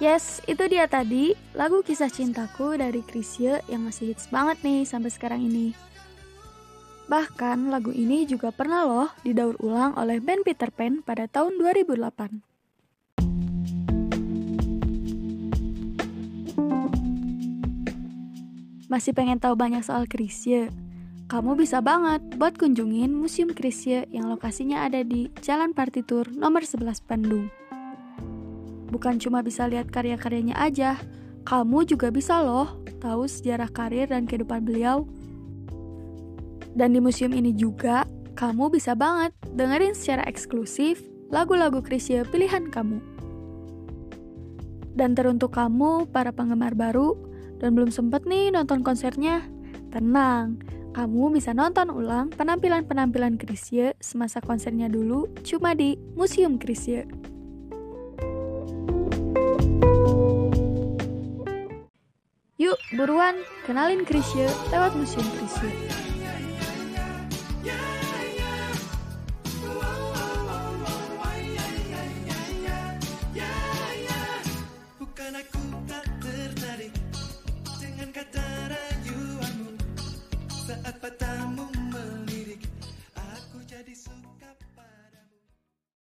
Yes, itu dia tadi lagu kisah cintaku dari Chrisye yang masih hits banget nih sampai sekarang ini. Bahkan lagu ini juga pernah loh didaur ulang oleh band Peter Pan pada tahun 2008. Masih pengen tahu banyak soal Chrisye? Kamu bisa banget buat kunjungin Museum Chrisye yang lokasinya ada di Jalan Partitur nomor 11 Bandung. Bukan cuma bisa lihat karya-karyanya aja, kamu juga bisa loh tahu sejarah karir dan kehidupan beliau. Dan di museum ini juga, kamu bisa banget dengerin secara eksklusif lagu-lagu Krisya pilihan kamu. Dan teruntuk kamu, para penggemar baru, dan belum sempet nih nonton konsernya, tenang, kamu bisa nonton ulang penampilan-penampilan Krisya semasa konsernya dulu cuma di Museum Krisya. Yuk, buruan, kenalin Krisya lewat Museum Krisya.